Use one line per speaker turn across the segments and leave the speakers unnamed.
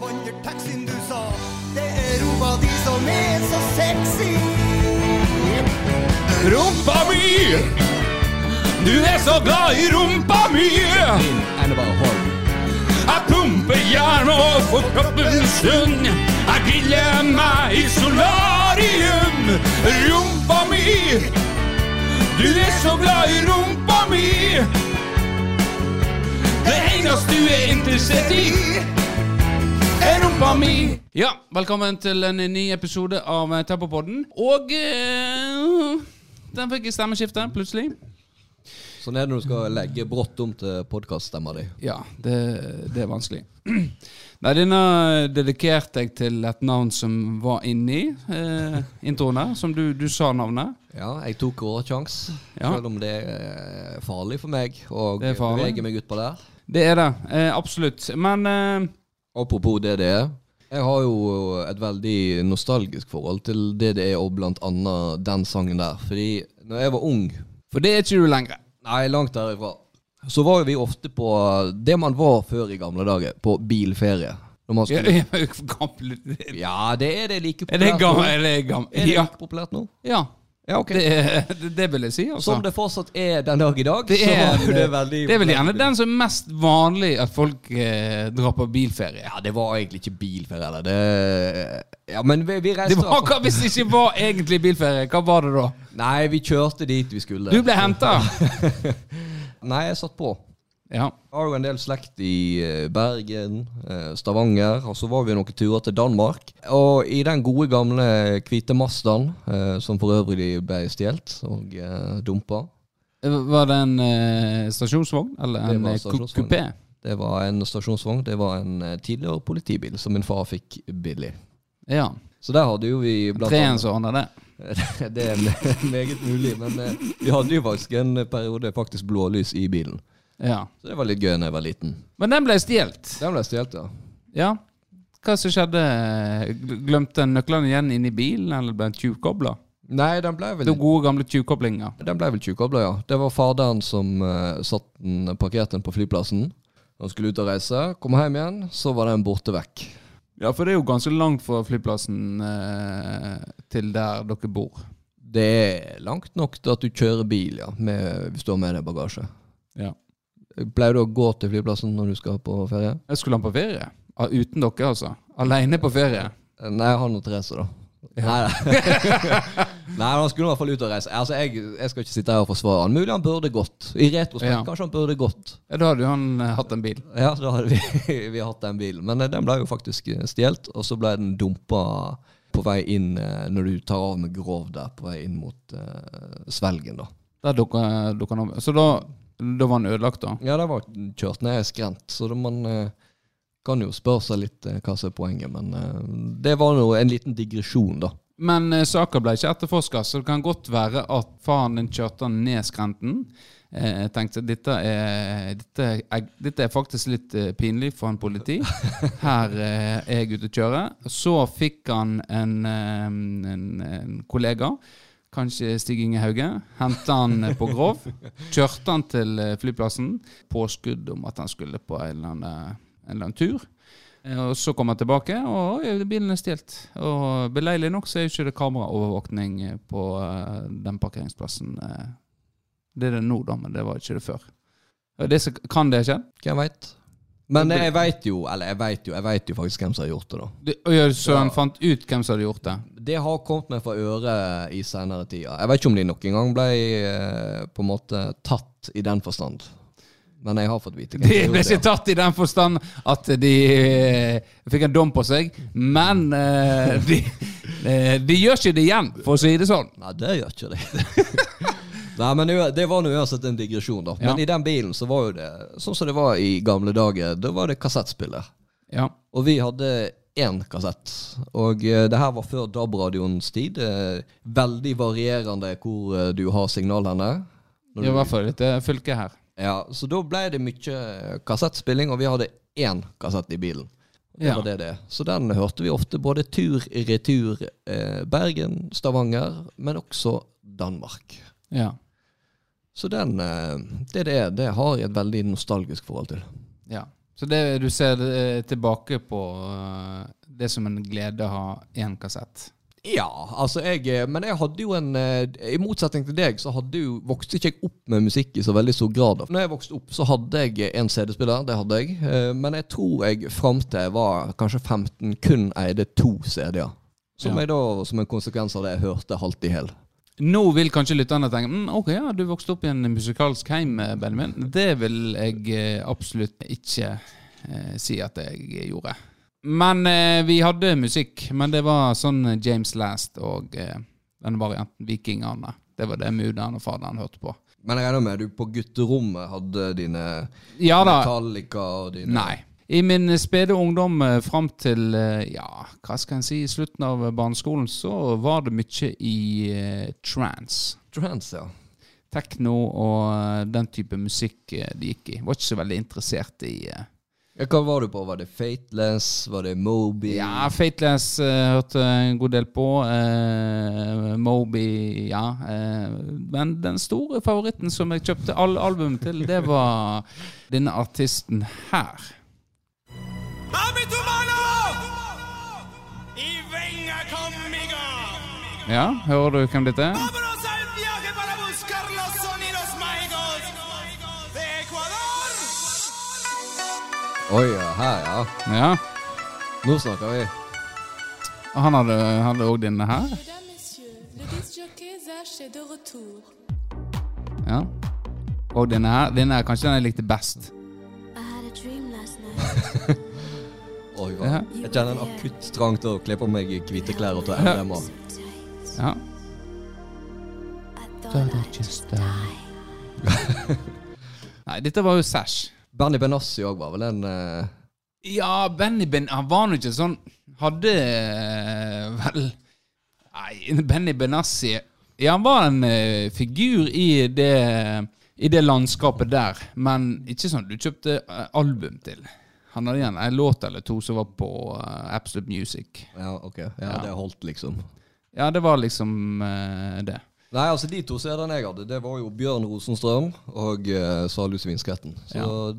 vant taxien du sa. Det er rumpa di som er så sexy.
Rumpa mi! Du er så glad i rumpa mi! Jeg pumper jern og får kroppen sunn. Jeg griller meg i solarium. Rumpa mi! Du er så glad i rumpa mi! Det eneste du er interessert i, rumpa mi. Ja, velkommen til en ny episode av Tempopodden. Og eh, den fikk stemmeskifte plutselig.
Sånn er det når du skal legge brått om til podkaststemma di.
Ja, det, det er vanskelig. Nei, denne dedikerte jeg til et navn som var inni eh, introen her, som du, du sa navnet.
Ja, jeg tok råsjans,
Ja.
selv om det er farlig for meg å bevege meg utpå der.
Det er det, eh, absolutt. Men eh,
Apropos DDE. Jeg har jo et veldig nostalgisk forhold til DDE og blant annet den sangen der. Fordi når jeg var ung,
For det er ikke du lenger.
nei, langt derifra, så var vi ofte på det man var før i gamle dager, på bilferie.
Ja,
skulle,
ja,
det er det like
Er det
populært
gammel? Er det gammel?
Er det like populært nå?
ja.
Ja, okay.
Det, det, det vil jeg si, altså.
Som det fortsatt er den dag i dag.
Det er,
det
det er vel gjerne den som er mest vanlig at folk eh, drar på bilferie.
Ja, det var egentlig ikke bilferie, eller det Ja, men vi, vi
Det var, hva hvis det ikke var egentlig bilferie? Hva var det da?
Nei, vi kjørte dit vi skulle.
Du ble henta?
Nei, jeg satt på.
Ja.
Har jo en del slekt i eh, Bergen, eh, Stavanger, og så var vi noen turer til Danmark. Og i den gode gamle hvite Mazdaen, eh, som for øvrig ble stjålet og dumpa,
Var det en stasjonsvogn? Eller en kupé?
det var en stasjonsvogn. Det var en tidligere politibil som min far fikk billig.
Ja.
Så der hadde jo vi blant
Treen som ordner det.
Det er me- meget mulig, men vi hadde jo faktisk en periode faktisk blålys i bilen.
Ja.
Så det var litt gøy da jeg var liten.
Men den ble stjålet.
Den ble stjålet, ja.
Ja. Hva som skjedde? Glemte en nøklene igjen inn i bilen, eller ble den tjuvkobla?
Nei, den ble vel
De gode, gamle tjuvkoblinger.
Den ble vel tjuvkobla, ja. Det var faderen som uh, satt den, parkerte den på flyplassen. Han skulle ut og reise. Kom hjem igjen, så var den borte vekk.
Ja, for det er jo ganske langt fra flyplassen uh, til der dere bor.
Det er langt nok til at du kjører bil, ja, med, hvis du har med deg bagasje.
Ja.
Pleier du å gå til flyplassen når du skal på ferie?
Jeg skulle han på ferie? Ah, uten dere, altså? Aleine på ferie?
Eh, Nei, han og Therese, da. Nei, Nei, han skulle i hvert fall ut og reise. Altså, jeg, jeg skal ikke sitte her og forsvare han. Mulig han burde gått. I retrospekt,
Ja.
kanskje han burde gått.
Ja, Da hadde jo han uh, hatt en bil.
Ja, da hadde vi, vi hatt den bilen. Men eh, den ble jo faktisk stjålet, og så ble den dumpa på vei inn når du tar av med grov der, på vei inn mot uh, Svelgen, da.
Der dukker, dukker han opp. Så da, da var han ødelagt, da?
Ja, det var kjørt ned skrent, så da man eh, kan jo spørre seg litt eh, hva som er poenget, men eh, det var nå en liten digresjon, da.
Men eh, saka ble ikke etterforska, så det kan godt være at faren din kjørte han ned skrenten. Eh, jeg tenkte dette er, dette, er, dette er faktisk litt eh, pinlig for en politi. Her eh, er jeg ute å kjøre. Så fikk han en, eh, en, en kollega, kanskje Stig Inge Hauge, henta han eh, på Grov. Kjørte han til eh, flyplassen. Påskudd om at han skulle på en eller annen, en eller annen tur. Eh, Og så kom han tilbake, og bilen er stjålet. Og beleilig nok så er jo ikke det kameraovervåkning eh, på eh, den parkeringsplassen. eh. Det er det nå, da, men det var ikke det før. Det kan det ikke.
Hvem veit? Men jeg veit jo, eller jeg vet jo, jeg vet jo faktisk hvem som har gjort det, da.
Det, ja, så han fant ut hvem som hadde gjort det?
Det har kommet meg for øre i senere tider. Jeg vet ikke om de noen gang ble eh, på en måte tatt i den forstand. Men jeg har fått vite hvem
De
som
ble
gjorde
ikke tatt i den forstand at de eh, fikk en dom på seg, men eh, de, eh, de gjør ikke det igjen, for å si det sånn.
Nei, det gjør ikke det. Nei, men det- det var nå uansett en digresjon, da. Men
Ja.
i den bilen så var jo det sånn som det var i gamle dager. Da var det kassettspiller.
Ja.
Og vi hadde én kassett. Og eh, det her var før DAB-radioens tid. Eh, veldig varierende hvor eh, du har signal henne.
I hvert fall dette fylket her.
Ja, så da ble det mye kassettspilling, og vi hadde én kassett i bilen. Det
Ja.
var det det. Så den hørte vi ofte både tur-retur Bergen, Stavanger, men også Danmark.
Ja.
Så den, det det, er, det har jeg et veldig nostalgisk forhold til.
ja. Så det, du ser eh, tilbake på eh, det som en glede å ha én kassett?
Ja, altså jeg eh, Men jeg hadde jo en eh, I motsetning til deg, så hadde jo vokste ikke jeg opp med musikk i så veldig stor grad. Når jeg vokste opp, så hadde jeg en CD-spiller. Det hadde jeg. Eh, Men jeg tror jeg fram til jeg var kanskje 15, kun eide to CD-er. Som
Ja.
jeg da, som en konsekvens av det, hørte halvt i hæl.
Nå vil kanskje lytterne tenke mm, ok, ja, du vokste opp i en musikalsk heim, eh, Benjamin. Det vil jeg eh, absolutt ikke eh, si at jeg gjorde. Men eh, vi hadde musikk. Men det var sånn James Last og eh, den varianten Vikingene. Det var det mudder'n og faderen hørte på.
Men jeg regner med du på gutterommet hadde dine
Ja.
Metallica og dine
Nei. I min spede ungdom eh, fram til eh, ja, hva skal en si, i slutten av barneskolen, så var det mye i uh, trance.
Trance, ja.
Tekno og eh, den type musikk eh, det gikk i. Var ikke så veldig interessert i
uh. Hva var du på? Var det Fateless? Var det Moby?
Ja, Fateless uh, hørte jeg en god del på. Uh, Moby, ja. Uh, men den store favoritten som jeg kjøpte alle album til, det var denne artisten her. Ja, hører du hvem dette er?
Oi, ja, her, ja.
Ja.
Nå snakker vi.
Og Han hadde hadde òg denne her. Ja. Og denne her. Denne er kanskje den jeg likte best.
Oi.
Ja.
Jeg kjenner en akutt trang til å kle på meg hvite klær og ta
MDMA.
Ja. Nei, dette var jo Sash.
Benny Benassi òg var vel en eh,
Ja, Benny Ben Han var nå ikke sånn Hadde eh, vel Nei, Benny Benassi Ja, han var en eh, figur i det I det landskapet der, men ikke sånn du kjøpte eh, album til. Han hadde igjen en låt eller to som var på uh, Absolute Music.
Ja, ok. Ja,
Ja.
Det holdt, liksom.
Ja, det var liksom uh, det.
Nei, altså De to CD-ene jeg hadde, det var jo Bjørn Rosenstrøm og uh, Salu Svinskretten. Så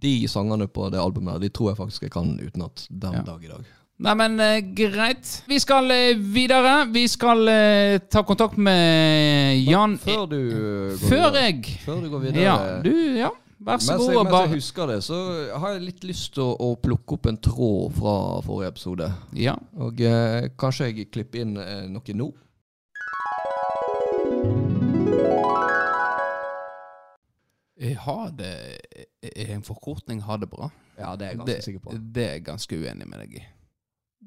de sangene på det albumet de tror jeg faktisk jeg kan utenat den
Ja.
dag i dag.
Nei, men uh, greit. Vi skal eh, videre. Vi skal eh, ta kontakt med Jan
Før du uh, går
Før
videre,
jeg
Før du går videre
Ja, du, ja. Vær så
Mens,
god.
jeg, mens
bare...
jeg husker det, så har jeg litt lyst til å, å plukke opp en tråd fra forrige episode.
Ja.
Og eh, kanskje jeg klipper inn eh, noe nå?
Jeg Ha det er en forkortning ha det bra.
Ja, det er jeg ganske
Det,
sikker på.
det er jeg ganske uenig med deg i.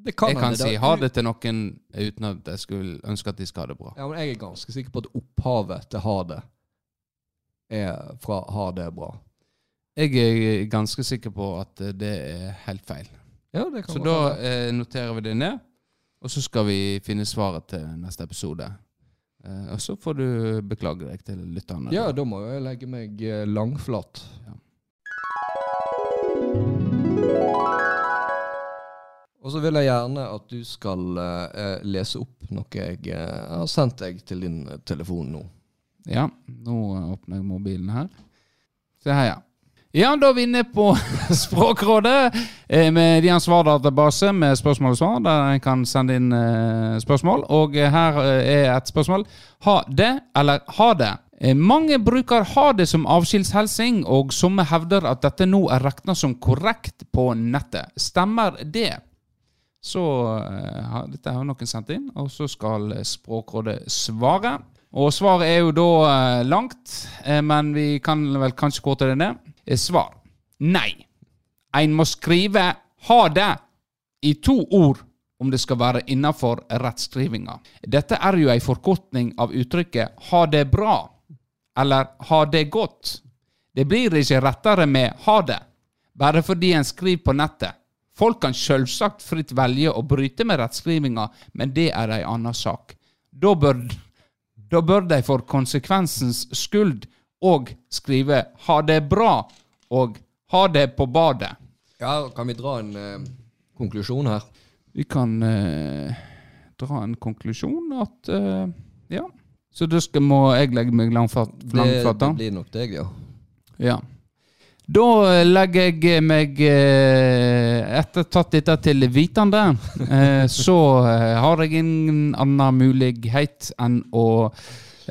Det kan
Jeg kan si ha det til noen uten at jeg skulle ønske at de skal ha det bra.
Ja, men jeg er ganske sikker på at opphavet til ha det er fra Har det bra.
Jeg er ganske sikker på at eh, det er helt feil.
Ja, det kan
Så da eh, noterer vi det ned, og så skal vi finne svaret til neste episode. Eh, og så får du beklage deg til lytterne.
Ja, da må jeg legge meg eh, langflat.
Ja.
Og så vil jeg gjerne at du skal eh, lese opp noe jeg eh, har sendt deg til din eh, telefon nå.
Ja, nå åpner jeg mobilen her. Se her, ja. Ja, da er vi inne på Språkrådet eh, med de svardatabase med spørsmål og svar, der en kan sende inn eh, spørsmål. Og eh, her er et spørsmål. Ha det eller ha det? Mange bruker ha det som avskjedshilsing, og somme hevder at dette nå er regna som korrekt på nettet. Stemmer det? Så dette har noen sendt inn, og så skal Språkrådet svare. Og svaret er jo da eh, langt, eh, men vi kan vel kanskje korte det ned. Eh, Svar nei. En må skrive 'ha det' i to ord om det skal være innafor rettskrivinga. Dette er jo ei forkortning av uttrykket 'ha det bra' eller 'ha det godt'. Det blir ikke rettere med 'ha det', bare fordi en skriver på nettet. Folk kan selvsagt fritt velge å bryte med rettskrivinga, men det er ei anna sak. Da bør, da bør de for konsekvensens skyld òg skrive 'ha det bra' og 'ha det på badet'.
Ja, Kan vi dra en eh, konklusjon her?
Vi kan eh, dra en konklusjon at eh, Ja. Så da må jeg legge meg langflat,
Det, det blir nok deg, ja.
Ja. Da legger jeg meg eh, Etter tatt dette til vitende, eh, så eh, har jeg ingen annen mulighet enn å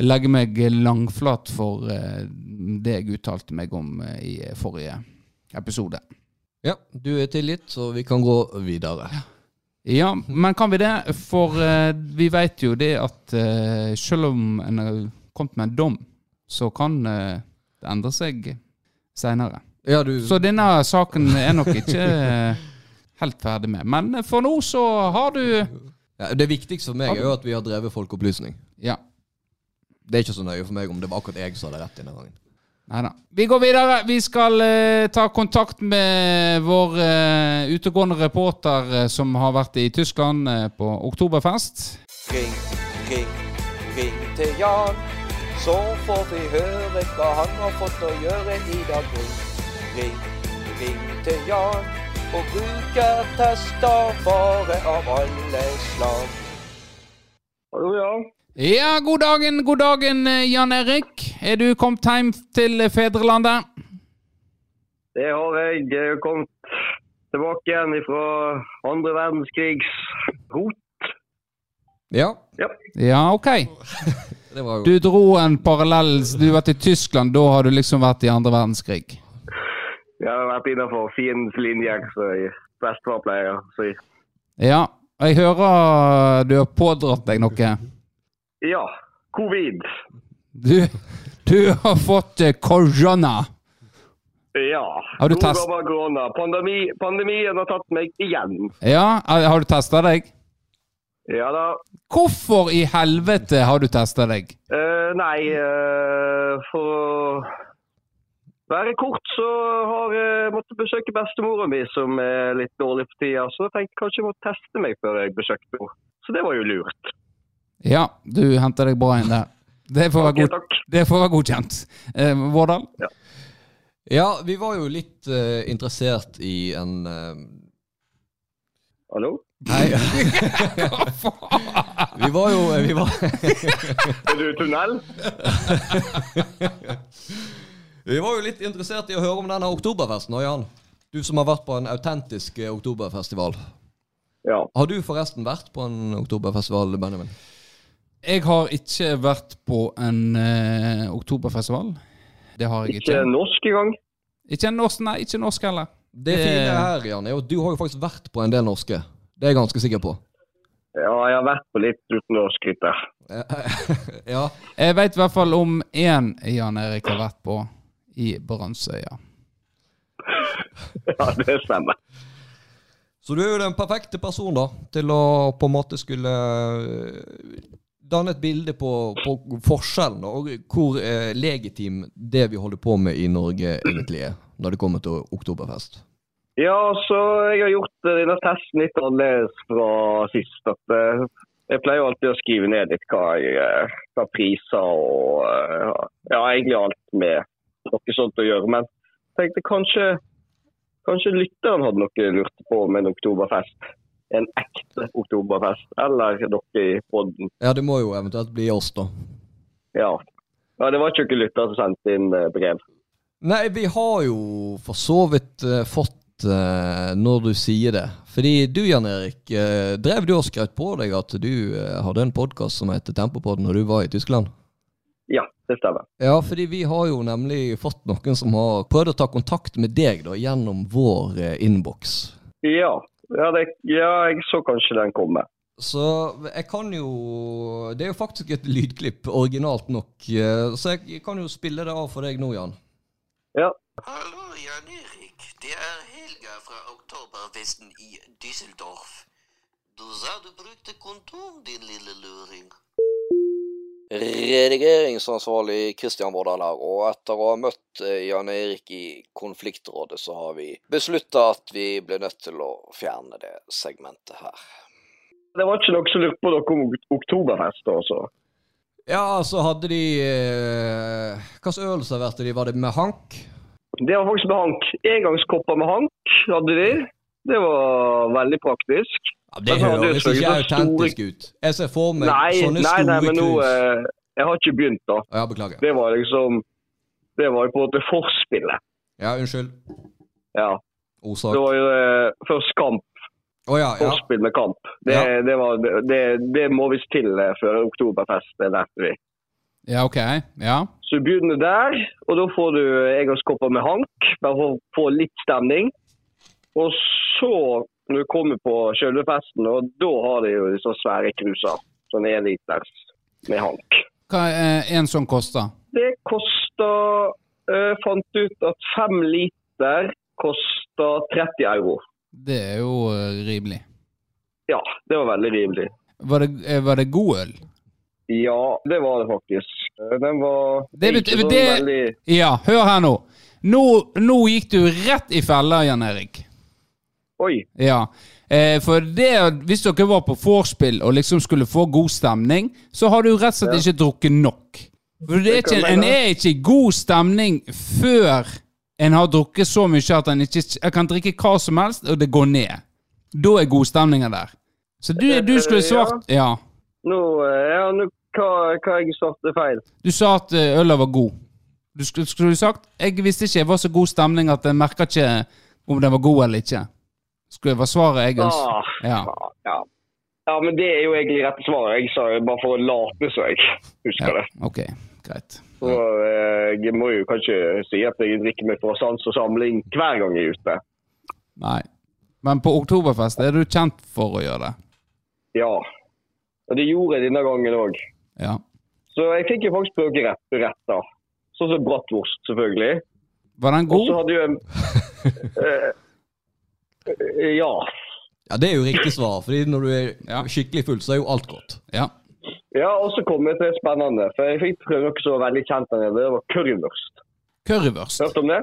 legge meg langflat for det jeg uttalte meg om i forrige episode.
Ja, du er tilgitt, så vi kan gå videre.
Ja, men kan vi det? For vi vet jo det at selv om en har kommet med en dom, så kan det endre seg seinere.
Ja, du
Så denne saken er nok ikke eh, helt ferdig med. Men for nå så har du
ja, Det viktigste for meg er jo at vi har drevet folkeopplysning.
Ja.
Det er ikke så nøye for meg om det var akkurat jeg som hadde rett denne gangen.
Neida. Vi går videre. Vi skal uh, ta kontakt med vår uh, utegående reporter uh, som har vært i Tyskland på Oktoberfest.
Ring, ring, ring til Jan. Så får vi høre hva han har fått å gjøre i dag. Ring, ring, ring til Jan. Og brukertester bare av alle slag.
Hallo, Jan.
Ja, god dagen, god dagen, eh, Jan Erik. Er du kommet hjem til fedrelandet?
Det har jeg. Jeg har kommet tilbake igjen fra andre verdenskrigs rot.
Ja,
Ja, ok.
det var jo
Du dro en parallell. Du har vært i Tyskland, da har du liksom vært i andre verdenskrig.
Jeg har vært innenfor fiendens linje så jeg bestefar pleier si.
Ja, jeg hører du har pådratt deg noe.
Ja, covid.
Du, du har fått eh, korona.
Ja.
Har du test-.
Pandemi, pandemien har tatt meg igjen.
Ja, har du testa deg?
Ja da.
Hvorfor i helvete har du testa deg?
Uh, nei, uh, for å være kort så har jeg måttet besøke bestemora mi, som er litt dårlig for tida. Så jeg tenkte kanskje jeg må teste meg før jeg besøkte henne. Så det var jo lurt.
Ja, du henter deg bra inn der. Det får være, god, det får være godkjent. Eh, Vårdal?
Ja, vi var jo litt uh, interessert i en uh...
Hallo?
Nei. vi var jo vi var,
Er du i tunnel?
vi var jo litt interessert i å høre om denne oktoberfesten, òg, Jan. Du som har vært på en autentisk eh, oktoberfestival.
Ja.
Har du forresten vært på en oktoberfestival, Benjamin?
Jeg har ikke vært på en eh, oktoberfestival. Det har jeg
Ikke
ikke.
norsk engang?
Ikke norsk, nei, ikke norsk heller.
Det fine her, Jan, er jo at du har jo faktisk vært på en del norske. Det er jeg ganske sikker på.
Ja, jeg har vært på litt uten å skryte.
ja.
Jeg vet i hvert fall om én Jan Erik har vært på i Brannsøya.
Ja, det stemmer.
Så du er jo den perfekte person da, til å på en måte skulle eh, danne et bilde på, på forskjellen og hvor eh, legitim det vi holder på med i Norge egentlig er, når det kommer til oktoberfest.
Ja, så jeg har gjort denne testen litt annerledes fra sist. At, eh, jeg pleier alltid å skrive ned litt hva, jeg, eh, hva priser og eh, ja, egentlig alt med noe sånt å gjøre. Men jeg tenkte kanskje, kanskje lytteren hadde noe lurt på med en oktoberfest. En ekte oktoberfest. Eller dere i podden.
Ja, det må jo eventuelt bli oss da.
Ja. ja. Det var ikke noen lytter som sendte inn eh, brev.
Nei, vi har jo for så vidt eh, fått eh, når du sier det. Fordi du, Jan Erik, uh, drev du og skrøt på deg at du uh, hadde en podkast som heter Tempopodden når du var i Tyskland?
Ja, det stemmer.
Ja, fordi vi har jo nemlig fått noen som har prøvd å ta kontakt med deg da, gjennom vår innboks.
Ja. Ja, det, ja, jeg så kanskje den komme.
Så jeg kan jo Det er jo faktisk et lydklipp, originalt nok. Så jeg kan jo spille det av for deg nå, Jan.
Ja.
Hallo, Jan Erik. Det er fra Oktoberfesten i Düsseldorf. Du sa du brukte kondom, din lille luring.
Redigeringsansvarlig Kristian Vårdal her, og etter å ha møtt eh, Jan Erik i konfliktrådet, så har vi beslutta at vi ble nødt til å fjerne det segmentet her.
Det var ikke noe som lurte på dere om ok- oktoberfest, altså.
Ja, så hadde de eh, slags øl serverte de? Var det med hank?
Det var faktisk med hank. Engangskopper med hank hadde de. Det var veldig praktisk.
Ja, det høres ikke
store-
autentisk ut. Jeg ser for meg
Nei,
sånne
nei, nei, men nå
store krus.
eh, Jeg har ikke begynt, da.
Ja, beklager.
Det var liksom Det var på en måte forspillet.
Ja, unnskyld.
Ja.
Ordsak.
Det var jo eh, først kamp.
Oh, ja, ja.
Forspill med kamp. Det,
Ja.
det, var, det, det må visst til eh, før oktoberfest, det lærte vi.
Ja, OK. Ja.
Så du begynner der, og da får du engangskopper med hank, bare for å få litt stemning. Og så, når du kommer på selve festen, og da har de jo disse svære kruser. Sånn én liter med hank.
Hva er en sånn koster?
Det koster Jeg Fant ut at fem liter koster 30 euro.
Det er jo eh, rimelig.
Ja, det var veldig rimelig.
Var det, eh, var det god øl?
Ja, det var det faktisk. Eh, Den var
Det betyr- det-
veldig
Ja, hør her nå. Nå, nå gikk du rett i fella, Jan Erik.
Oi.
Ja. Eh, for det, hvis dere var på vorspiel og liksom skulle få god stemning, så har du rett og slett ikke drukket nok. For det er ikke, en er ikke i god stemning før en har drukket så mye at en ikke kan drikke hva som helst, og det går ned. Da er godstemninga der. Så du, du skulle svart Ja.
Nå, eh, ja, nå hva, hva jeg svarte feil?
Du sa at eh, øla var god. Du skulle, sagt Jeg visste ikke det var så god stemning at jeg merka ikke om den var god eller ikke. Skulle være svaret jeg ønsket.
Ah,
Ja.
ja. ja, men det er jo egentlig rette svaret. Jeg sa jo bare for å late så jeg husker
ja.
det.
Ok, greit.
Så, eh, jeg må jo kanskje si at jeg drikker meg fra sans og samling hver gang jeg er ute.
Nei. Men på Oktoberfest er du kjent for å gjøre det.
Ja. Og det gjorde jeg denne gangen òg.
Ja.
Så jeg fikk jo faktisk prøve rett, retter. Sånn som bratwurst, selvfølgelig.
Var den
Og så
god?
hadde jo en eh, eh, Ja.
Ja, Det er jo riktig svar, fordi når du er
Ja.
skikkelig full, så er jo alt godt.
Ja.
Ja, og så kom jeg til det spennende. For jeg fikk prøve noe som var veldig kjent der nede. Det var currywurst.
Currywurst.
Hørt om det?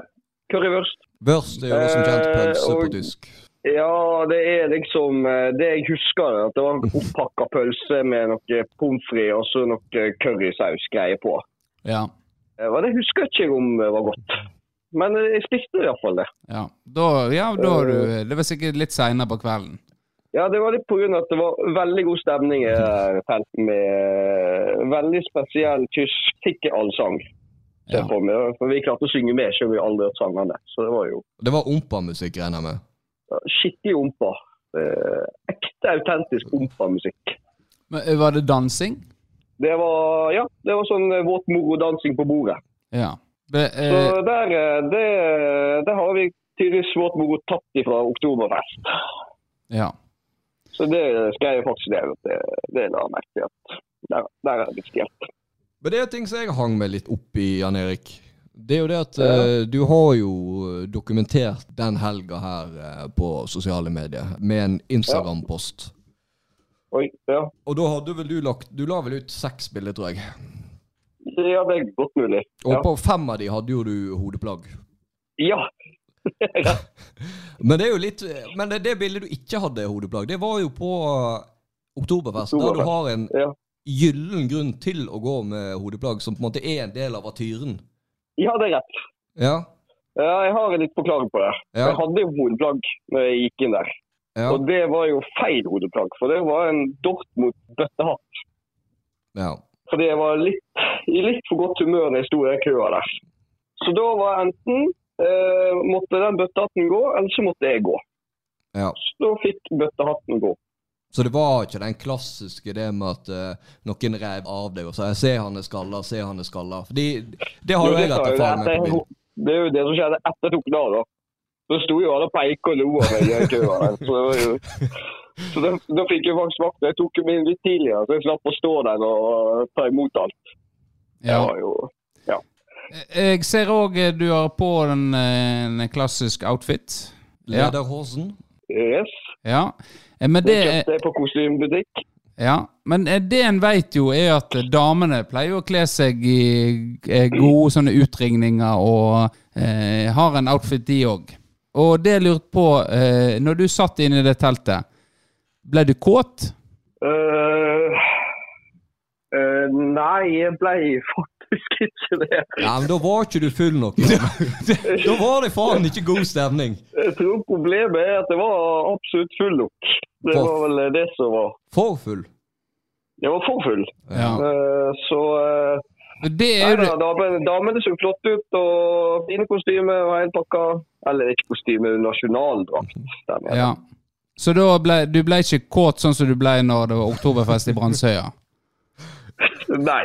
Currywurst.
Børst er jo det som kjent
Eh,
pølse på
og-
tysk.
Ja, det er liksom eh, Det jeg husker, er at det var en oppakka pølse med noe pommes frites og så noe currysaus-greier på.
Ja.
Eh, Og det husker jeg ikke om det var godt. Men eh, jeg spiste iallfall det.
Ja. Da, ja, da har du Det var sikkert litt seinere på kvelden.
Ja, det var litt pga. at det var veldig god stemning i felten med veldig spesiell tysk tikkeallsang.
Ja.
For vi klarte å synge med, selv om vi aldri hørte sangene. Så det var jo
Det var ompa-musikk, regner jeg med.
Skikkelig ompa. Eh, ekte, autentisk ompa-musikk.
Men eh, Var det dansing?
Det var ja, det var sånn eh, våt moro-dansing på bordet.
Ja. Det,
Så
eh,
der, eh, det, det har vi tydeligvis våt moro tatt ifra Oktoberfest.
ja.
Så det skrev jeg faktisk ned. at Det, det la jeg merke til der, der er det blitt stjålet.
Men det er ting som jeg hang meg litt opp i, Jan Erik. Det er jo det at uh, du har jo eh, dokumentert den helga her uh, på sosiale medier med en Instagram-post.
Oi, ja.
Og da hadde vel du lagt Du la vel ut seks bilder, tror jeg.
ja, det er godt mulig.
Og
Ja.
på fem av de hadde jo du hodeplagg.
ja.
Men det er jo litt Men det, det bildet du ikke hadde hodeplagg, det var jo på Oktoberfest, Oktoberfest, der du har en
Ja.
gyllen grunn til å gå med hodeplagg, som på en måte er en del av atyren.
Ja, det er rett.
Ja.
Ja, jeg har en litt forklaring på det.
Ja.
Jeg hadde jo hodeplagg når jeg gikk inn der.
Ja.
Og det var jo feil hodeplagg, for det var en Dortmund bøttehatt.
ja.
Fordi jeg var litt, i litt for godt humør når jeg sto i den køa der. Så da var enten eh, måtte den bøttehatten gå, eller så måtte jeg gå.
ja.
Så da fikk bøttehatten gå.
Så det var ikke den klassiske det med at uh, noen rev av deg og sa 'se han er skalla, se han er skalla'. Fordi det har jo jeg hatt erfaring med
det
på
er jo det som skjedde etter jeg tok den da. Da sto jo alle og peika og lo av meg i køen. køa. Så, da, da fikk jeg faktisk vakt. Jeg tok min litt tidligere, så jeg slapp å stå der og ta imot alt.
Ja.
Jo, jo
Jeg ser òg du har på en, eh, en klassisk outfit. Ja.
Yes.
ja. Eh, Men
Det kjøpte jeg på kostymebutikk.
Ja, men eh, det en vet jo er at damene pleier å kle seg i eh, gode sånne utringninger og eh, har en outfit de òg. Og det jeg lurte på, eh, når du satt inne i det teltet, ble du kåt?
Uh, uh, nei, jeg ble faktisk ikke det.
Ja, men da var ikke du full nok. da var det faen ikke god stemning.
Jeg tror problemet er at jeg var absolutt full nok. Det
For-
var vel det som var
For full.
Jeg var for full.
Ja.
Uh, Så uh,
Det er
Nei,
jo
da, damene, damene så flotte ut, og fine kostymer og hele pakka. Eller ikke kostyme, nasjonaldrakt.
Ja. Så da ble, du ble ikke kåt sånn som du ble når det var oktoberfest i Brandsøya?
Nei.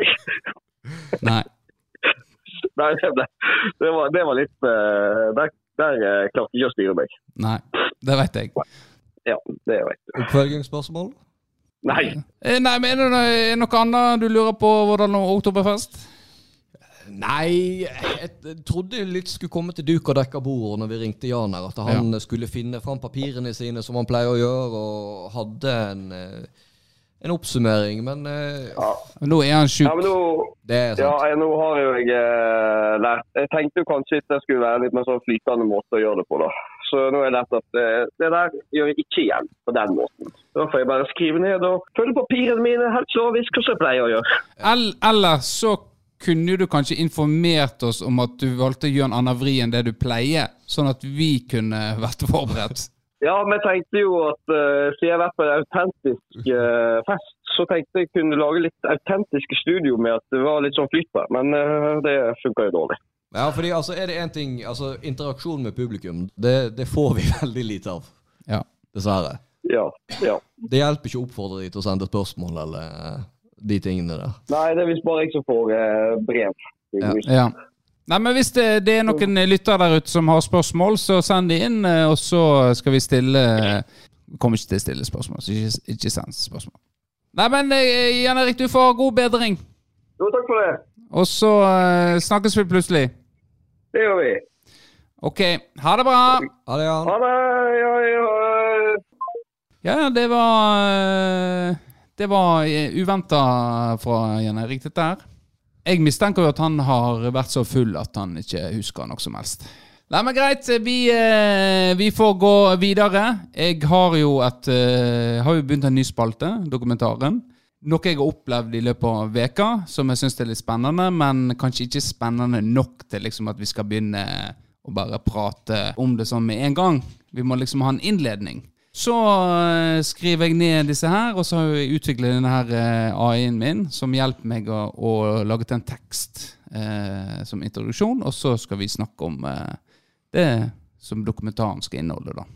Nei.
Nei, det, det, var, det var litt eh, Der, der eh, klarte jeg ikke å styre meg.
Nei. Det vet jeg.
Ja, det vet du.
Oppfølgingsspørsmål?
Nei.
Eh, Nei, men er det noe, annet du lurer på hvordan oktoberfest?
Nei, jeg, trodde litt skulle komme til duk og dekka bordet når vi ringte Jan her. At han skulle finne fram papirene sine som han pleier å gjøre, og hadde en, eh, en oppsummering. Men eh,
Nå er han
Ja,
sjuk.
nå,
er
ja, jeg, nå har jo jeg uh, lært Jeg tenkte jo kanskje at det skulle være litt mer sånn flytende måte å gjøre det på, da. Så nå har jeg lært at uh, det der gjør jeg ikke igjen på den måten. Da får jeg bare skrive ned og følge papirene mine helt lovisk, hva jeg pleier å gjøre.
El- Eller så kunne du kanskje informert oss om at du valgte å gjøre en annen vri enn det du pleier, sånn at vi kunne vært forberedt.
Ja, men tenkte jo at uh, siden jeg har vært på en autentisk uh, fest, så tenkte jeg kunne lage litt autentiske studio med at det var litt sånn flyt på. Men uh, det funka jo dårlig.
Ja, fordi altså, er det én ting altså, Interaksjon med publikum, det, det får vi veldig lite av.
Ja.
Dessverre.
Ja, ja.
Det hjelper ikke å oppfordre de til å sende spørsmål eller de tingene der.
Nei, det er visst bare jeg som får brev.
Ja.
Ja. Nei, men Hvis det, det er noen lyttere der ute som har spørsmål, så send de inn, eh, og så skal vi stille Vi kommer ikke til å stille spørsmål, så ikke, ikke send spørsmål. Nei, men eh, Jan Erik, du får god bedring.
Jo, takk for det.
Og så uh, snakkes vi plutselig.
Det gjør vi.
Ok, ha det bra.
Ha det, Jan.
Ha det. Ja, ja.
Ja, det var eh, Det var uventa fra Jan Erik, dette her. Jeg mistenker jo at han har vært så full at han ikke husker noe som helst. Nei, men greit. Vi, eh, vi får gå videre. Jeg har jo et eh, Har jo begynt en ny spalte, dokumentaren. Noe jeg har opplevd i løpet av veka som jeg syns er litt spennende, men kanskje ikke spennende nok til liksom at vi skal begynne å bare prate om det sånn med en gang. Vi må liksom ha en innledning. Så eh, skriver jeg ned disse her, og så har jeg utviklet denne her eh, AI-en min som hjelper meg å, å lage til en tekst eh, som introduksjon, og så skal vi snakke om eh, det som dokumentaren skal inneholde, da.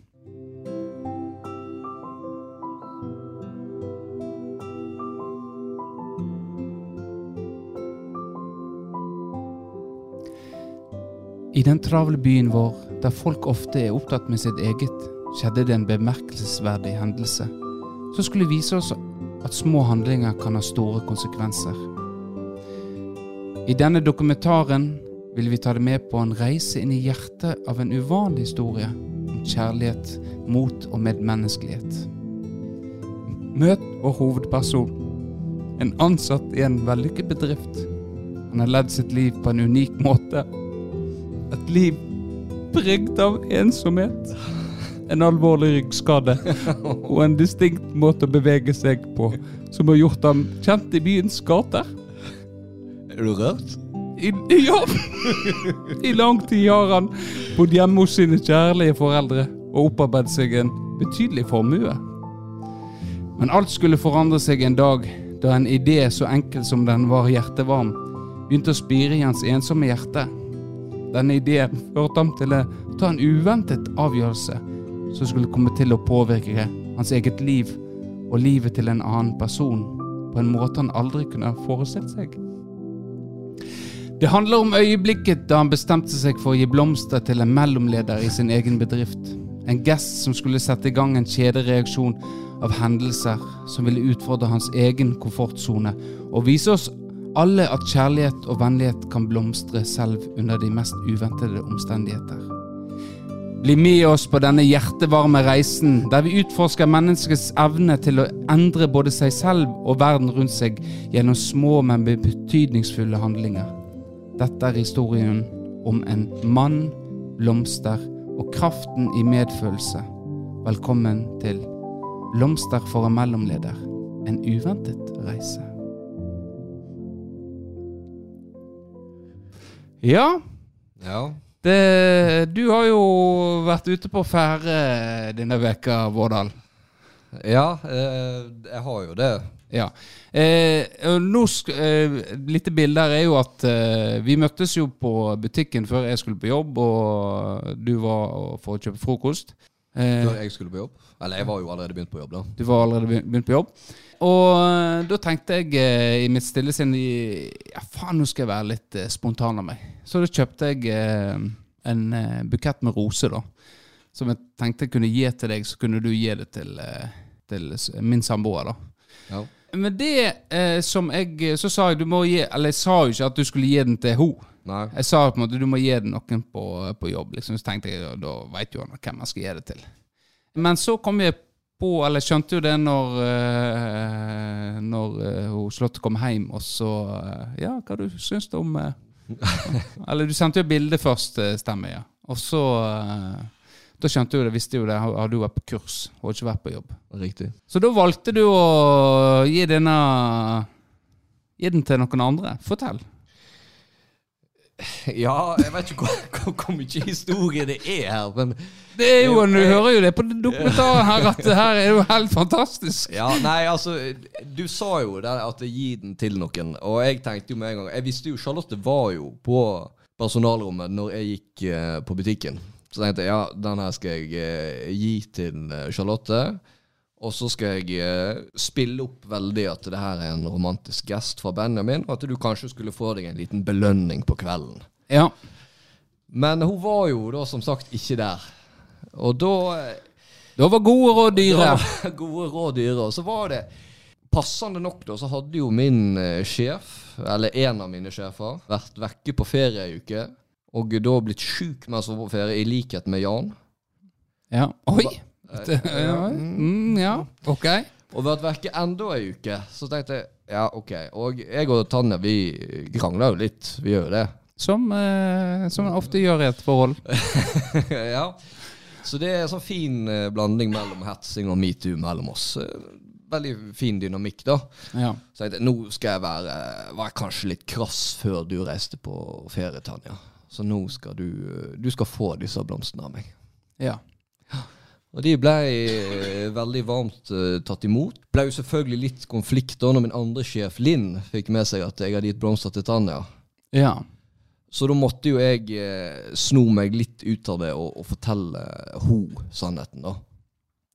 I den travle byen vår, der folk ofte er opptatt med sitt eget, skjedde det en bemerkelsesverdig hendelse som skulle vise oss at små handlinger kan ha store konsekvenser. I denne dokumentaren vil vi ta det med på en reise inn i hjertet av en uvanlig historie om kjærlighet, mot og medmenneskelighet. Møt vår hovedperson, en ansatt i en vellykket bedrift. Han har ledd sitt liv på en unik måte. Et liv preget av ensomhet, en alvorlig ryggskade og en distinkt måte å bevege seg på som har gjort ham kjent i byens gater.
Er du rørt?
I, ja! I lang tid har han bodd hjemme hos sine kjærlige foreldre og opparbeidet seg en betydelig formue. Men alt skulle forandre seg en dag da en idé så enkel som den var hjertevarm, begynte å spire i hans ensomme hjerte. Denne ideen førte ham til å ta en uventet avgjørelse som skulle komme til å påvirke hans eget liv og livet til en annen person på en måte han aldri kunne forestilt seg. Det handler om øyeblikket da han bestemte seg for å gi blomster til en mellomleder i sin egen bedrift. En gest som skulle sette i gang en kjedereaksjon av hendelser som ville utfordre hans egen komfortsone og vise oss alle at kjærlighet og vennlighet kan blomstre selv under de mest uventede omstendigheter. Bli med oss på denne hjertevarme reisen, der vi utforsker menneskets evne til å endre både seg selv og verden rundt seg gjennom små, men betydningsfulle handlinger. Dette er historien om en mann, blomster og kraften i medfølelse. Velkommen til Blomster for en mellomleder. En uventet reise. Ja,
Ja.
Det, du har jo vært ute på ferde denne veka, Vårdal.
Ja, eh, jeg har jo det.
Ja. Eh, og nå sk eh, Litt bilde her er jo at eh, vi møttes jo på butikken før jeg skulle på jobb, og du var for å kjøpe frokost. Eh,
Før jeg skulle på jobb. Eller jeg var jo allerede begynt på jobb, da.
du var allerede begynt på jobb. Og eh, da tenkte jeg i mitt stille sinn Ja, faen, nå skal jeg være litt spontan av meg. Så da kjøpte jeg eh, en eh, bukett med roser, da. Som jeg tenkte jeg kunne gi til deg, så kunne du gi det til, eh, til min samboer, da.
Ja.
Men det eh, som jeg Så sa jeg du må gi Eller jeg sa jo ikke at du skulle gi den til henne. Jeg sa på en måte du må gi den noen på, på jobb. Liksom. Så tenkte jeg, da veit jo han hvem jeg skal gi det til. Men så kom jeg på, eller skjønte jo det når eh, Når eh, hun Slåtte kom hjem, og så eh, Ja, hva du syns du om eh, Eller du sendte jo bilde først, eh, stemmer ja. Og så eh, Da skjønte jo det, visste jo det, hadde du vært på kurs. Har hadde ikke vært på jobb.
Riktig.
Så da valgte du å gi denne Gi den til noen andre. Fortell.
Ja, jeg vet ikke hvor, mye historie det er her, men
Det er jo, Du hører jo det på dokumentaren her at det her er jo helt fantastisk.
Ja, nei, altså Du sa jo det at gi den til noen, og jeg tenkte jo med en gang Jeg visste jo Charlotte var jo på personalrommet når jeg gikk eh, på butikken. Så tenkte jeg ja, den her skal jeg eh, gi til eh, Charlotte. Og så skal jeg eh, spille opp veldig at det her er en romantisk gest fra Benjamin, og at du kanskje skulle få deg en liten belønning på kvelden.
Ja.
Men hun var jo da som sagt ikke der. Og da eh,
Da var gode råd dyre.
gode råd dyre. Og så var det Passende nok da, så hadde jo min eh, sjef, eller en av mine sjefer, vært vekke på ferie ei uke. Og da blitt sjuk mens hun var på ferie, i likhet med Jan.
Ja. Oi! Det, ja. Mm, ja. Ok.
Og vært vekke enda ei uke. Så tenkte jeg ja, ok. Og jeg og Tanja vi krangler jo litt. Vi gjør jo det.
Som, eh, som man ofte gjør i et forhold.
ja. Så det er en sånn fin eh, blanding mellom hetsing og metoo mellom oss. Eh, Veldig fin dynamikk, da.
Ja.
Så jeg tenkte, nå skal jeg være, være kanskje litt krass før du reiste på ferie, Tanja. Så nå skal du Du skal få disse blomstene av meg.
ja.
Og de ble eh, veldig varmt uh, tatt imot. Ble jo selvfølgelig litt konflikt da når min andre sjef, Linn, fikk med seg at jeg hadde gitt blomster til Tanja.
Ja.
Så da måtte jo jeg eh, sno meg litt ut av det og, og fortelle ho sannheten, da.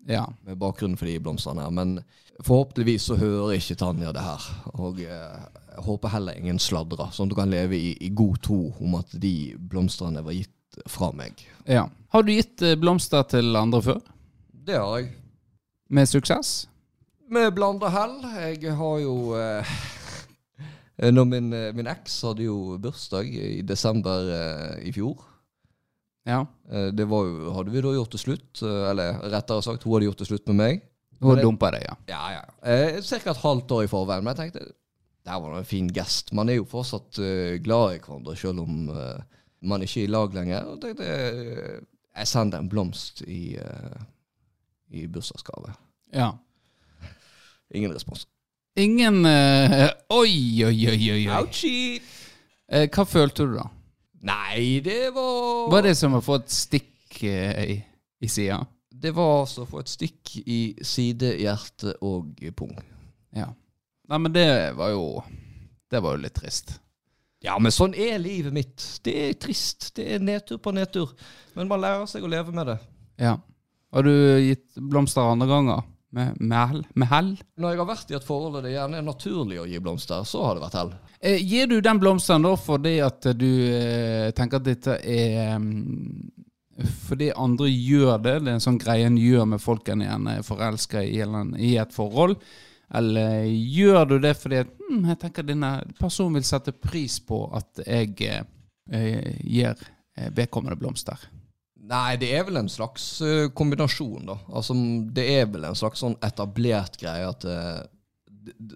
Ja.
Med bakgrunnen for de blomstene her. Men forhåpentligvis så hører ikke Tanja det her. Og eh, jeg håper heller ingen sladrer, sånn at du kan leve i, i god tro om at de blomstene var gitt fra meg.
ja. Har du gitt eh, blomster til andre før?
Det har jeg.
Med suksess?
Med blanda hell. Jeg har jo eh, Når min, eh, min eks hadde jo bursdag i desember eh, i fjor.
Ja.
Eh, det var jo, hadde vi da gjort det slutt. Eller rettere sagt, hun hadde gjort det slutt med meg.
Hun dumpa deg, ja.
Ja, ja. Eh, Cirka et halvt år i forveien. Men jeg tenkte det var en fin gest. Man er jo fortsatt eh, glad i hverandre, selv om eh, man ikke er i lag lenger. Og tenkte eh, jeg sender en blomst i, uh, i bursdagsgave.
ja.
Ingen respons.
Ingen uh, Oi, oi, oi, oi.
Ouchie!
Eh, hva følte du da?
Nei, det var
Var det som å få et stikk i, i sida?
Det var altså å få et stikk i side, hjerte og pung.
Ja. Nei, men det var jo Det var jo litt trist.
Ja, men sånn er livet mitt. Det er trist. Det er nedtur på nedtur. Men man lærer seg å leve med det.
Ja. Har du gitt blomster andre ganger? Med, med hell? Med hell?
Når jeg har vært i et forhold der det gjerne er naturlig å gi blomster, så har det vært hell.
Eh, gir du den blomsteren da fordi at du eh, tenker at dette er um, Fordi andre gjør det? Det er en sånn greie en gjør med folk en gjerne er forelska i, i et forhold? Eller gjør du det fordi at hm, jeg tenker denne personen vil sette pris på at jeg eh, gir eh, vedkommende blomster?
Nei, det er vel en slags eh, kombinasjon, da. Altså, det er vel en slags sånn etablert greie at eh,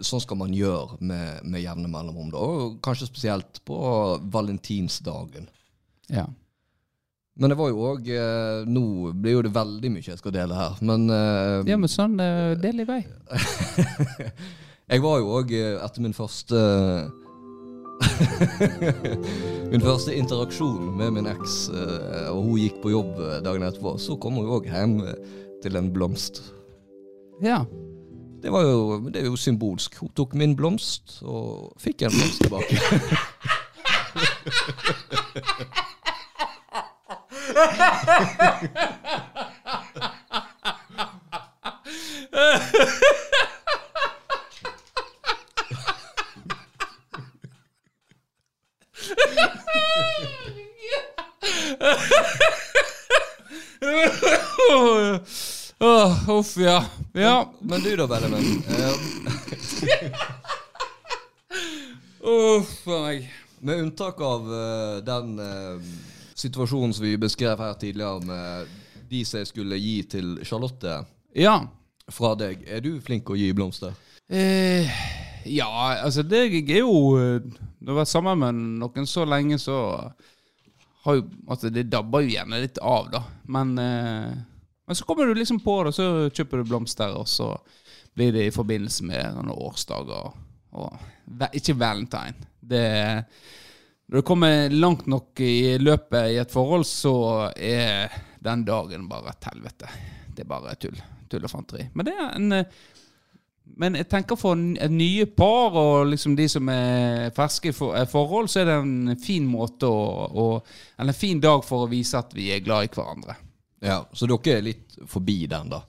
Sånn skal man gjøre med, med jevne mellomrom, da. Og kanskje spesielt på valentinsdagen.
Ja.
Men det var jo òg eh, Nå blir jo det veldig mye jeg skal dele her, men eh,
Ja, men sånn eh, del i vei.
Jeg var jo òg etter min første Min første interaksjon med min eks, og hun gikk på jobb dagen etterpå, så kom hun jo òg hjem til en blomst.
Ja.
det var jo, det er jo symbolsk. Hun tok min blomst og fikk en blomst tilbake.
Åh, Uff, ja. Ja.
Men du da, Benjamin.
Uff a meg.
med unntak av eh, den eh, situasjonen som vi beskrev her tidligere med de som jeg skulle gi til Charlotte
Ja.
fra deg, er du flink å gi blomster?
Eh, ja, altså det er jo eh, Når jeg har vært sammen med noen så lenge, så har jo Altså, det dabber jo gjerne litt av, da. Men, eh, men så kommer du liksom på det, så kjøper du blomster, og så blir det i forbindelse med noen årsdager. Og, og ikke valentine. Det Når du kommer langt nok i løpet i et forhold, så er den dagen bare et helvete. Det er bare tull. Tull og fanteri. Men det er en eh, men jeg tenker for et nye par og liksom de som er ferske i eh, forhold, så er det en fin måte å, å Eller en fin dag for å vise at vi er glad i hverandre.
Ja, Så dere er litt forbi den, da?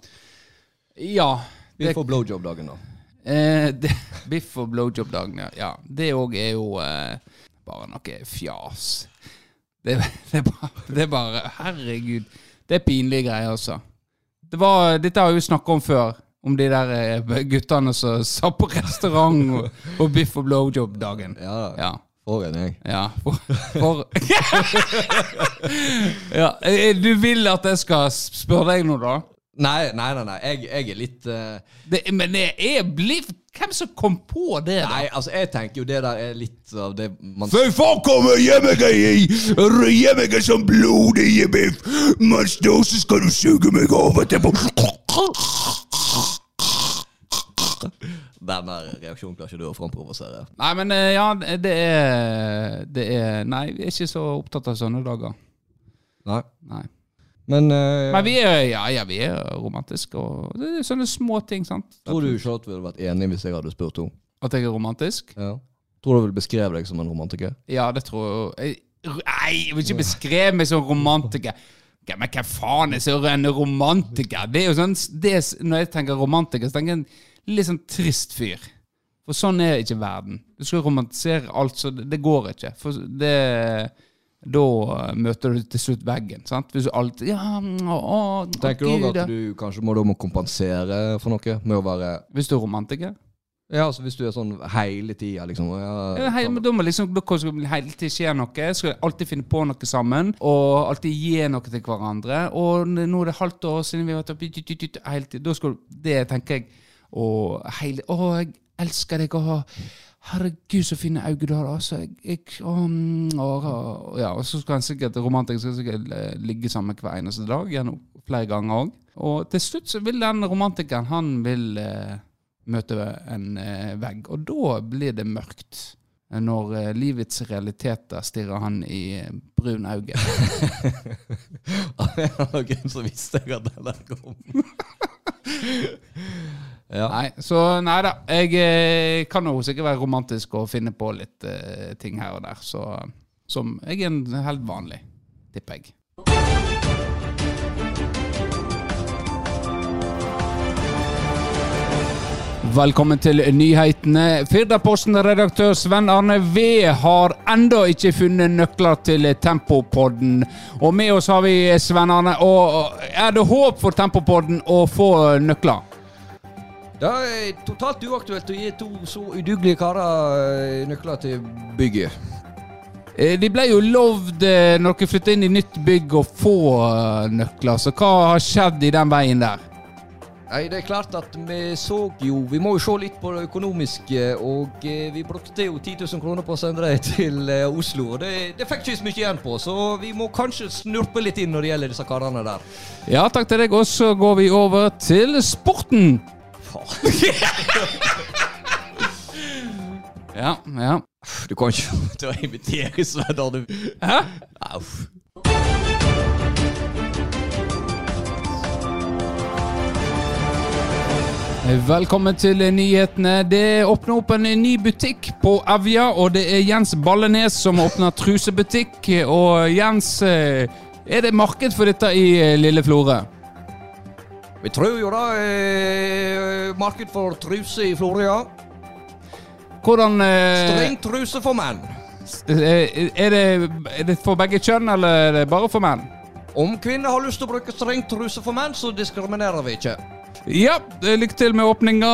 Ja. Det,
biff og blowjob-dagen, da.
eh, det, biff og blowjob-dagen, ja. ja. Det òg er jo eh, bare noe fjas. Det, det, er bare, det er bare Herregud. Det er pinlige greier, altså. Det var, dette har vi jo snakka om før. Om de der eh, guttene som satt på restaurant og, og biff og blowjob-dagen.
Ja,
Ja.
for en gjeng.
Ja, for, for ja, eh, Du vil at jeg skal spørre deg noe, da?
Nei, nei, nei. nei. Jeg, jeg er litt uh...
Det, men jeg er blitt Hvem som kom på det? da?
Nei, altså, jeg tenker jo det der er litt av det man
Fy faen kommer hjemme i meg som blodig biff Mens da så skal du suge meg over etterpå
Den der reaksjonen klarer ikke du å framprovosere.
Nei, men eh, ja, det er, det er Nei, vi er ikke så opptatt av sånne dager.
Nei.
Nei.
Men, uh,
Men vi er, ja, ja, vi er romantiske, og det er sånne små ting, sant?
tror du Charlotte ville vært enig hvis jeg hadde spurt henne?
At jeg er romantisk?
Ja. Tror du hun ville beskrevet deg som en romantiker?
Ja, det tror jeg. Nei, jeg vil ikke beskrive meg som romantiker. Men hva faen er så en romantiker? Det er jo sånn det, Når jeg tenker romantiker, så tenker jeg en litt sånn trist fyr. For sånn er ikke verden. Du skal romantisere alt, så det, det går ikke. For det Da møter du til slutt veggen, sant? Hvis du alltid Ja, å, å,
Tenker du òg at du kanskje må, må kompensere for noe? Med å være
Hvis du er romantiker?
Ja, altså hvis du er sånn hele tida, liksom. Ja,
Ja, hei, men da må liksom Da skal det hele tiden skje noe. Skal alltid finne på noe sammen. Og alltid gi noe til hverandre. Og nå er det halvt år siden vi har vært oppe hele tiden. Da skal du Det tenker jeg. Og hele Å, jeg elsker deg. Å, herregud, så fine øyne du har. Altså, jeg, um, og, å, Ja, og så skal han sikkert romantiker skal sikkert eh, ligge sammen hver eneste dag. Gjennom flere ganger òg. Og til slutt så vil den romantikeren Han vil eh, møte en eh, vegg. Og da blir det mørkt. Når eh, livets realiteter stirrer han i eh, brun øye.
Av en eller annen grunn så visste jeg at den der kom. ja.
Nei, så nei da. Jeg eh, kan jo sikkert være romantisk og finne på litt uh, ting her og der. Så, som jeg er en helt vanlig, tipper jeg. Velkommen til nyhetene. Firdaposten-redaktør Sven Arne V har enda ikke funnet nøkler til Tempopodden. Og med oss har vi Sven Arne. Og er det håp for Tempopodden å få nøkler?
Det er totalt uaktuelt å gi to så udugelige karer eh, nøkler til bygget.
Eh, De ble jo lovd eh, når dere flytta inn i nytt bygg å få nøkler, så hva har skjedd i den veien der?
Nei, det er klart at vi så jo Vi må jo se litt på det økonomiske, og vi brukte jo 10 000 kroner på å sende dem til Oslo. Og det, det fikk ikke så mye igjen på, så vi må kanskje snurpe litt inn når det gjelder disse karene der.
Ja, takk til deg, og så går vi over til sporten. Ja, ja.
Du kan ikke til å invitere Sven du.
Hæ?
Uff.
Velkommen til nyhetene. Det åpner opp en ny butikk på Evja, og det er Jens Ballenes som åpner trusebutikk. Og Jens, eh, er det marked for dette i eh, Lille Florø?
Vi tror jo da er marked for truse i Florø.
Hvordan eh,
Streng truse for menn.
eh, er, det, er det for begge kjønn, eller er det bare for menn?
Om kvinner har lyst til å bruke streng truse for menn, så diskriminerer vi ikke.
Ja, eh, lykke til med åpninga.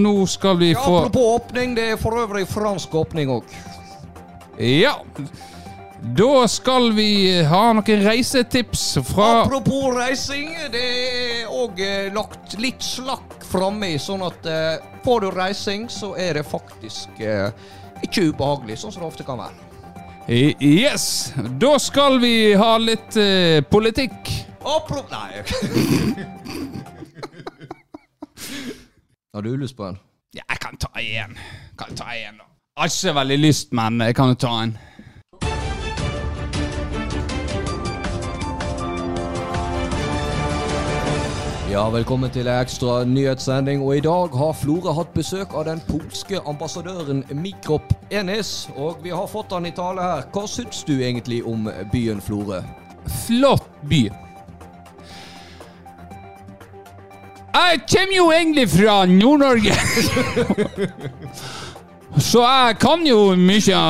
Nå skal vi
Ja,
få
apropos åpning, det er for øvrig fransk åpning òg.
Ja. Da skal vi ha noen reisetips fra
Apropos reising, det er òg lagt litt slakk framme sånn at eh, får du reising, så er det faktisk eh, ikke ubehagelig, sånn som det ofte kan være.
Yes! Da skal vi ha litt eh, politikk.
Apropos Nei. Har du lyst på en?
Ja, jeg kan ta en. Kan ta en, da. Jeg har ikke så veldig lyst, men jeg kan jo ta en.
Ja, velkommen til en ekstra nyhetssending. Og i dag har Florø hatt besøk av den polske ambassadøren Mikrop Enis. Og vi har fått han i tale her. Hva syns du egentlig om byen Florø?
Flott by. Jeg kommer jo egentlig fra Nord-Norge. Så jeg kan jo mye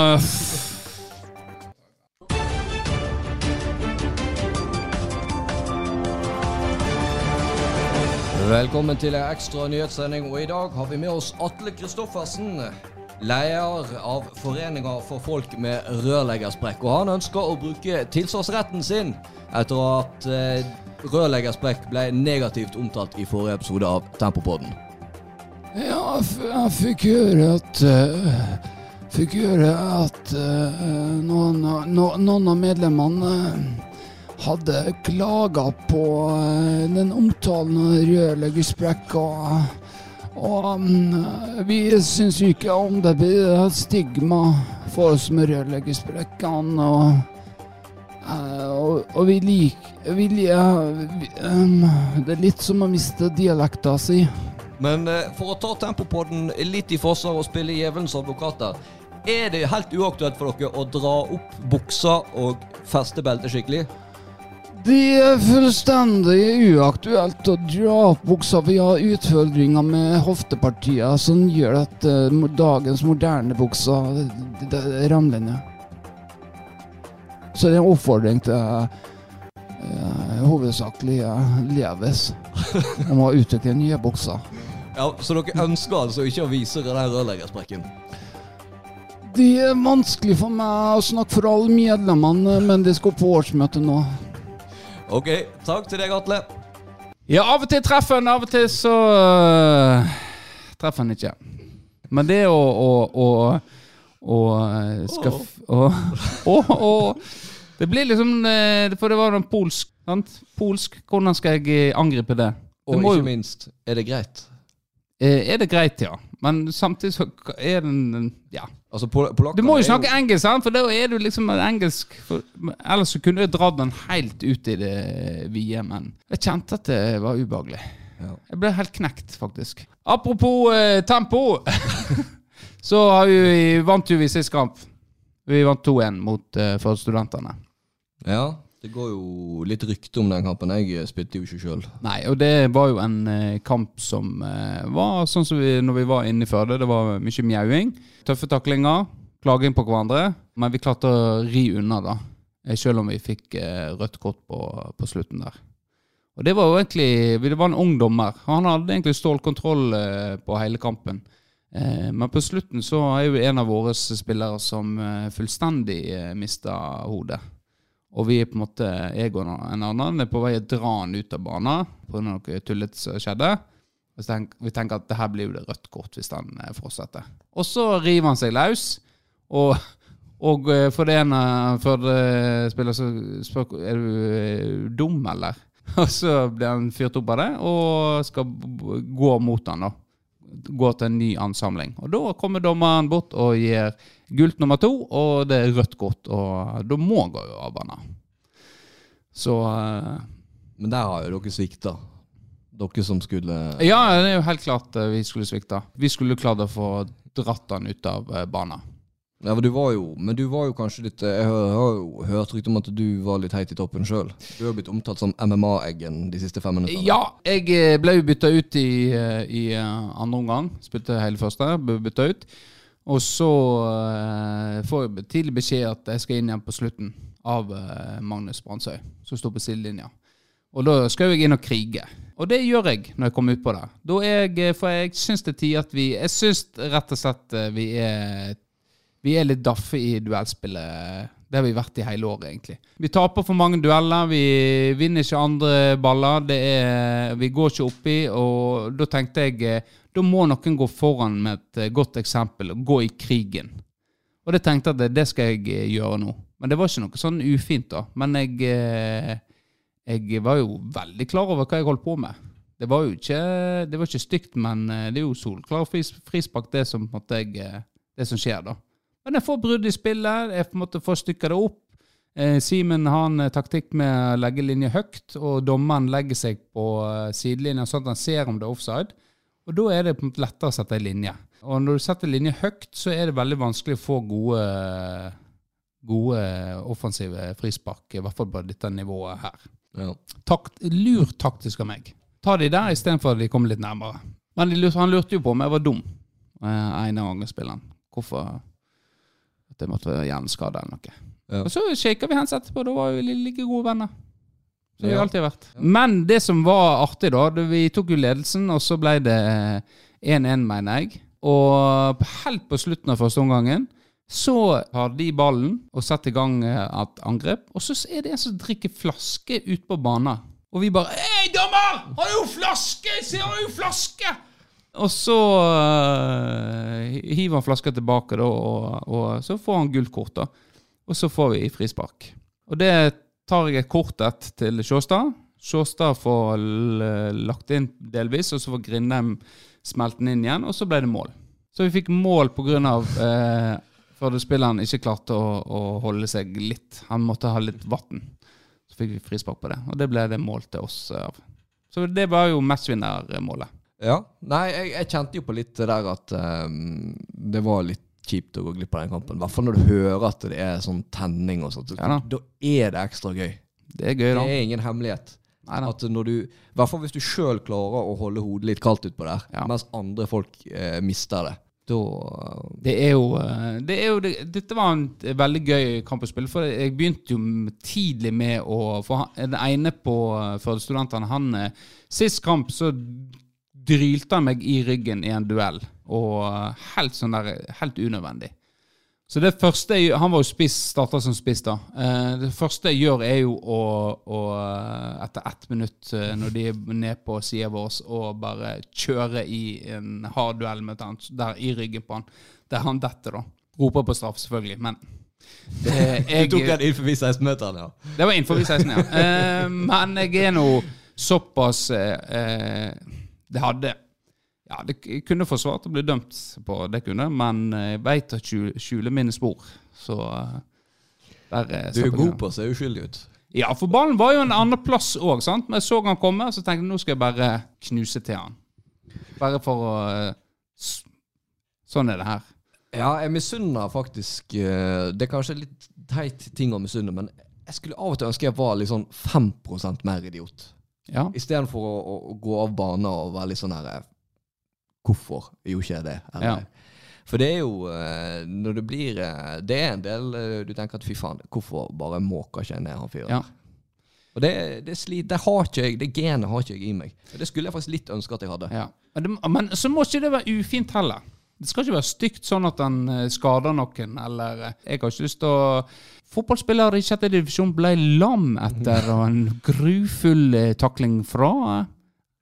Velkommen til en ekstra nyhetssending, og i dag har vi med oss Atle Kristoffersen. Leder av Foreninga for folk med rørleggersprekk. Og han ønsker å bruke tilsvarsretten sin etter at eh, rørleggersprekk ble negativt omtalt i forrige episode av Tempopodden.
Ja, jeg fikk høre at uh, Fikk høre at uh, noen, no, noen av medlemmene eh, hadde klaga på eh, den omtalen av rørleggersprekk og og mm, vi syns jo ikke om det blir et stigma for oss med rørleggersprekkene. Og, eh, og, og vi liker vi, vi, Det er litt som å miste dialekta si.
Men eh, for å ta tempo på den litt i forsvar og spille djevelens advokater, er det helt uaktuelt for dere å dra opp buksa og feste beltet skikkelig?
Det er fullstendig uaktuelt å dra opp buksa. Vi har utfordringer med hoftepartier som gjør at eh, dagens moderne bukser ramler ned. Så det er en oppfordring til eh, hovedsakelig eh, Levis om å utvikle nye bukser.
Ja, Så dere ønsker altså ikke å vise den rørleggersprekken?
Det er vanskelig for meg å snakke for alle medlemmene, men det skal på årsmøte nå.
Ok, takk til deg, Atle.
Ja, av og til treffer han, av og til så uh, treffer han ikke. Men det å å, å, å skal f- å, Det blir liksom øh, For det var noe polsk. Sant? Polsk. Hvordan skal jeg angripe det?
Og
det må
ikke
jo-
minst, er det greit?
Eh, Er det greit, ja. Men samtidig så er den Ja.
Altså, pol
Du må jo
snakke
snakke engelsk, sant? for da er du liksom engelsk for, Ellers så kunne jeg dratt den helt ut i det vide, men jeg kjente at det var ubehagelig.
Ja.
Jeg ble helt knekt, faktisk. Apropos eh, tempo, så har vi, vant jo vi sist kamp. Vi vant 2-1 mot eh, for studentene.
Ja, det går jo litt rykte om den kampen. Jeg eh, spilte jo ikke sjøl.
Nei, og det var jo en eh, kamp som eh, var sånn som vi, når vi var inne i Førde. Det var mye mjauing, tøffe taklinger, klaging på hverandre. Men vi klarte å ri unna, da. Sjøl om vi fikk rødt kort på, på slutten der. Og det var jo egentlig Det var en ung dommer. Han hadde egentlig stålkontroll på hele kampen. Men på slutten så er jo en av våre spillere som fullstendig mista hodet. Og vi er på en måte, jeg og en annen er på vei å dra han ut av banen pga. noe tullete som skjedde. Vi tenker at det her blir jo det rødt kort hvis han eh, fortsetter. Og så river han seg løs. Og, og eh, for det ene for det spiller så spør er du eh, dum, eller? Og så blir han fyrt opp av det og skal gå mot han da. Gå til en ny ansamling. Og da kommer dommeren bort og gir gult nummer to, og det er rødt kort. Og da må han gå av banen. Så uh,
Men der har jo dere svikta. Dere som skulle
Ja, det er jo helt klart eh, vi skulle svikta. Vi skulle klart å få dratt han ut av eh, banen.
Ja, men du var jo, men du var jo kanskje litt eh, Jeg har, jo hørt rykte om at du var litt heit i toppen sjøl. Du har blitt omtalt som MMA-eggen de siste fem minuttene.
Ja, jeg eh, ble jo bytta ut i, eh, i andre omgang. Spilte hele første, ble bytta ut. Og så uh, får jeg tidlig beskjed at jeg skal inn igjen på slutten av uh, Magnus Brandsøy, som står på sidelinja. Og da skal jeg inn og krige. Og det gjør jeg når jeg kommer utpå det. Da jeg, for jeg syns det er tid at vi Jeg syns rett og slett vi er vi er litt daffe i duellspillet. Det har vi vært i hele året, egentlig. Vi taper for mange dueller. Vi vinner ikke andre baller. Er, vi går ikke oppi. Og da tenkte jeg eh, da må noen gå foran med et eh, godt eksempel og gå i krigen. Og det tenkte jeg at det, det skal jeg eh, gjøre nå. Men det var ikke noe sånn ufint, da. Men jeg, eh, jeg var jo veldig klar over hva jeg holdt på med. Det var jo ikke, det var ikke stygt, men eh, det er jo solklar fris, frispark, det som, jeg, eh, det som skjer, da. Men jeg får brudd i spillet. Jeg på en måte får stykka det opp. Eh, Simen har en eh, taktikk med å legge linje høyt, og dommeren legger seg på eh, sidelinja sånn at han ser om det er offside. Og da er det på en måte lettere å sette en linje. Og når du setter linje høyt, så er det veldig vanskelig å få gode, gode offensive frispark, i hvert fall på dette nivået her.
Ja.
Takt, lur taktisk av meg. Ta de der istedenfor at de kommer litt nærmere. Men han lurte jo på om jeg var dum, eh, en av angrepsspillerne. Hvorfor at jeg måtte være hjerneskada eller noe.
Ja.
Og så shaka vi hands etterpå. Da var vi like gode venner. Så vi
Ja.
har alltid vært. Men det som var artig, da Vi tok jo ledelsen, og så ble det 1-1, mener jeg. Og helt på slutten av første omgangen så har de ballen og setter i gang eh, et angrep. Og så er det en som drikker flaske ut på banen. Og vi bare 'Hei, dommer! Har du flaske? Se ser har du flaske!' Og så uh, hiver han flaska tilbake, da, og, og så får han gullkort. Og så får vi frispark. Og det tar jeg et kort et til Sjåstad. Sjåstad får lagt inn delvis, og så får Grindheim smelt den inn igjen, og så ble det mål. Så vi fikk mål pga. Eh, Førde-spilleren ikke klarte å, å holde seg litt. Han måtte ha litt vann. Så fikk vi frispark på det, og det ble det mål til oss av. Så det var jo matchvinnermålet.
Ja. Nei, jeg, jeg kjente jo på litt det der at um, det var litt kjipt å gå glipp av den kampen. I hvert fall når du hører at det er sånn tenning og sånt.
Ja da.
da er det ekstra gøy.
Det er gøy, da.
Det er ingen hemmelighet.
Nei.
At når du, I hvert fall hvis du sjøl klarer å holde hodet litt kaldt utpå der,
Ja.
mens andre folk eh, mister det, da
Det er jo, eh, det er jo det, Dette var en veldig gøy kamp å spille, for jeg begynte jo tidlig med å For den ene på eh, Førde-studentene, han eh, Sist kamp så drylte han meg i ryggen i en duell, og eh, helt sånn der Helt unødvendig. Så det første jeg, Han var jo spiss, starta som spiss, da. Eh, det første jeg gjør, er jo å, å eh, etter ett minutt, eh, når de er ned på sida vår, og bare kjøre i en hard duell med han der i ryggen på han. Der han detter, da. Roper på straff, selvfølgelig, men det, jeg,
Du tok den innenfor forbi 16-meteren, ja.
det var innenfor 16, ja. Eh, men jeg er nå såpass eh, eh, Det hadde Ja, det kunne forsvart å bli dømt på det kunne, men jeg veit å skjule, mine spor. Så eh, der er
Du er god på å se uskyldig ut.
Ja, for ballen var jo en annen plass òg. Men jeg så han komme, så tenkte jeg nå skal jeg bare knuse til han. Bare for å eh, Sånn er det her.
Ja, jeg misunner faktisk eh, Det er kanskje litt teit ting å misunne, men jeg skulle av og til ønske jeg var litt sånn 5% mer idiot.
Ja.
Istedenfor å, å, å gå av banen og være litt sånn her Hvorfor gjorde ikke jeg det? Eller, For det er jo eh, Når det blir eh, Det er en del eh, du tenker at fy faen, hvorfor bare måker ikke jeg ned han fyren?
Ja.
Og det, det, slit, det har ikke jeg, det genet har ikke jeg i meg. Det skulle jeg faktisk litt ønske at jeg hadde.
Ja. Men, det, men så må ikke det være ufint heller. Det skal ikke være stygt sånn at han eh, skader noen, eller Jeg har ikke lyst til å Fotballspiller i sjette divisjon ble lam etter en grufull eh, takling fra eh,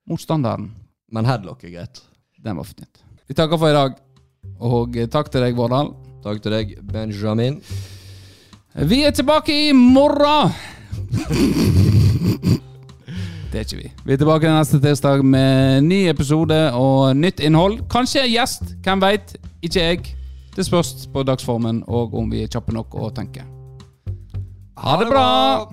motstanderen.
Men headlock er greit.
Den var fint. Vi takker for i dag, og eh, takk til deg, Vårdal.
Takk til deg, Benjamin.
Vi er tilbake i morgen! Det er ikke vi. Vi er tilbake neste tirsdag med ny episode og nytt innhold. Kanskje gjest, hvem veit? Ikke jeg. Det spørs på dagsformen og om vi er kjappe nok å tenke. Ha det bra!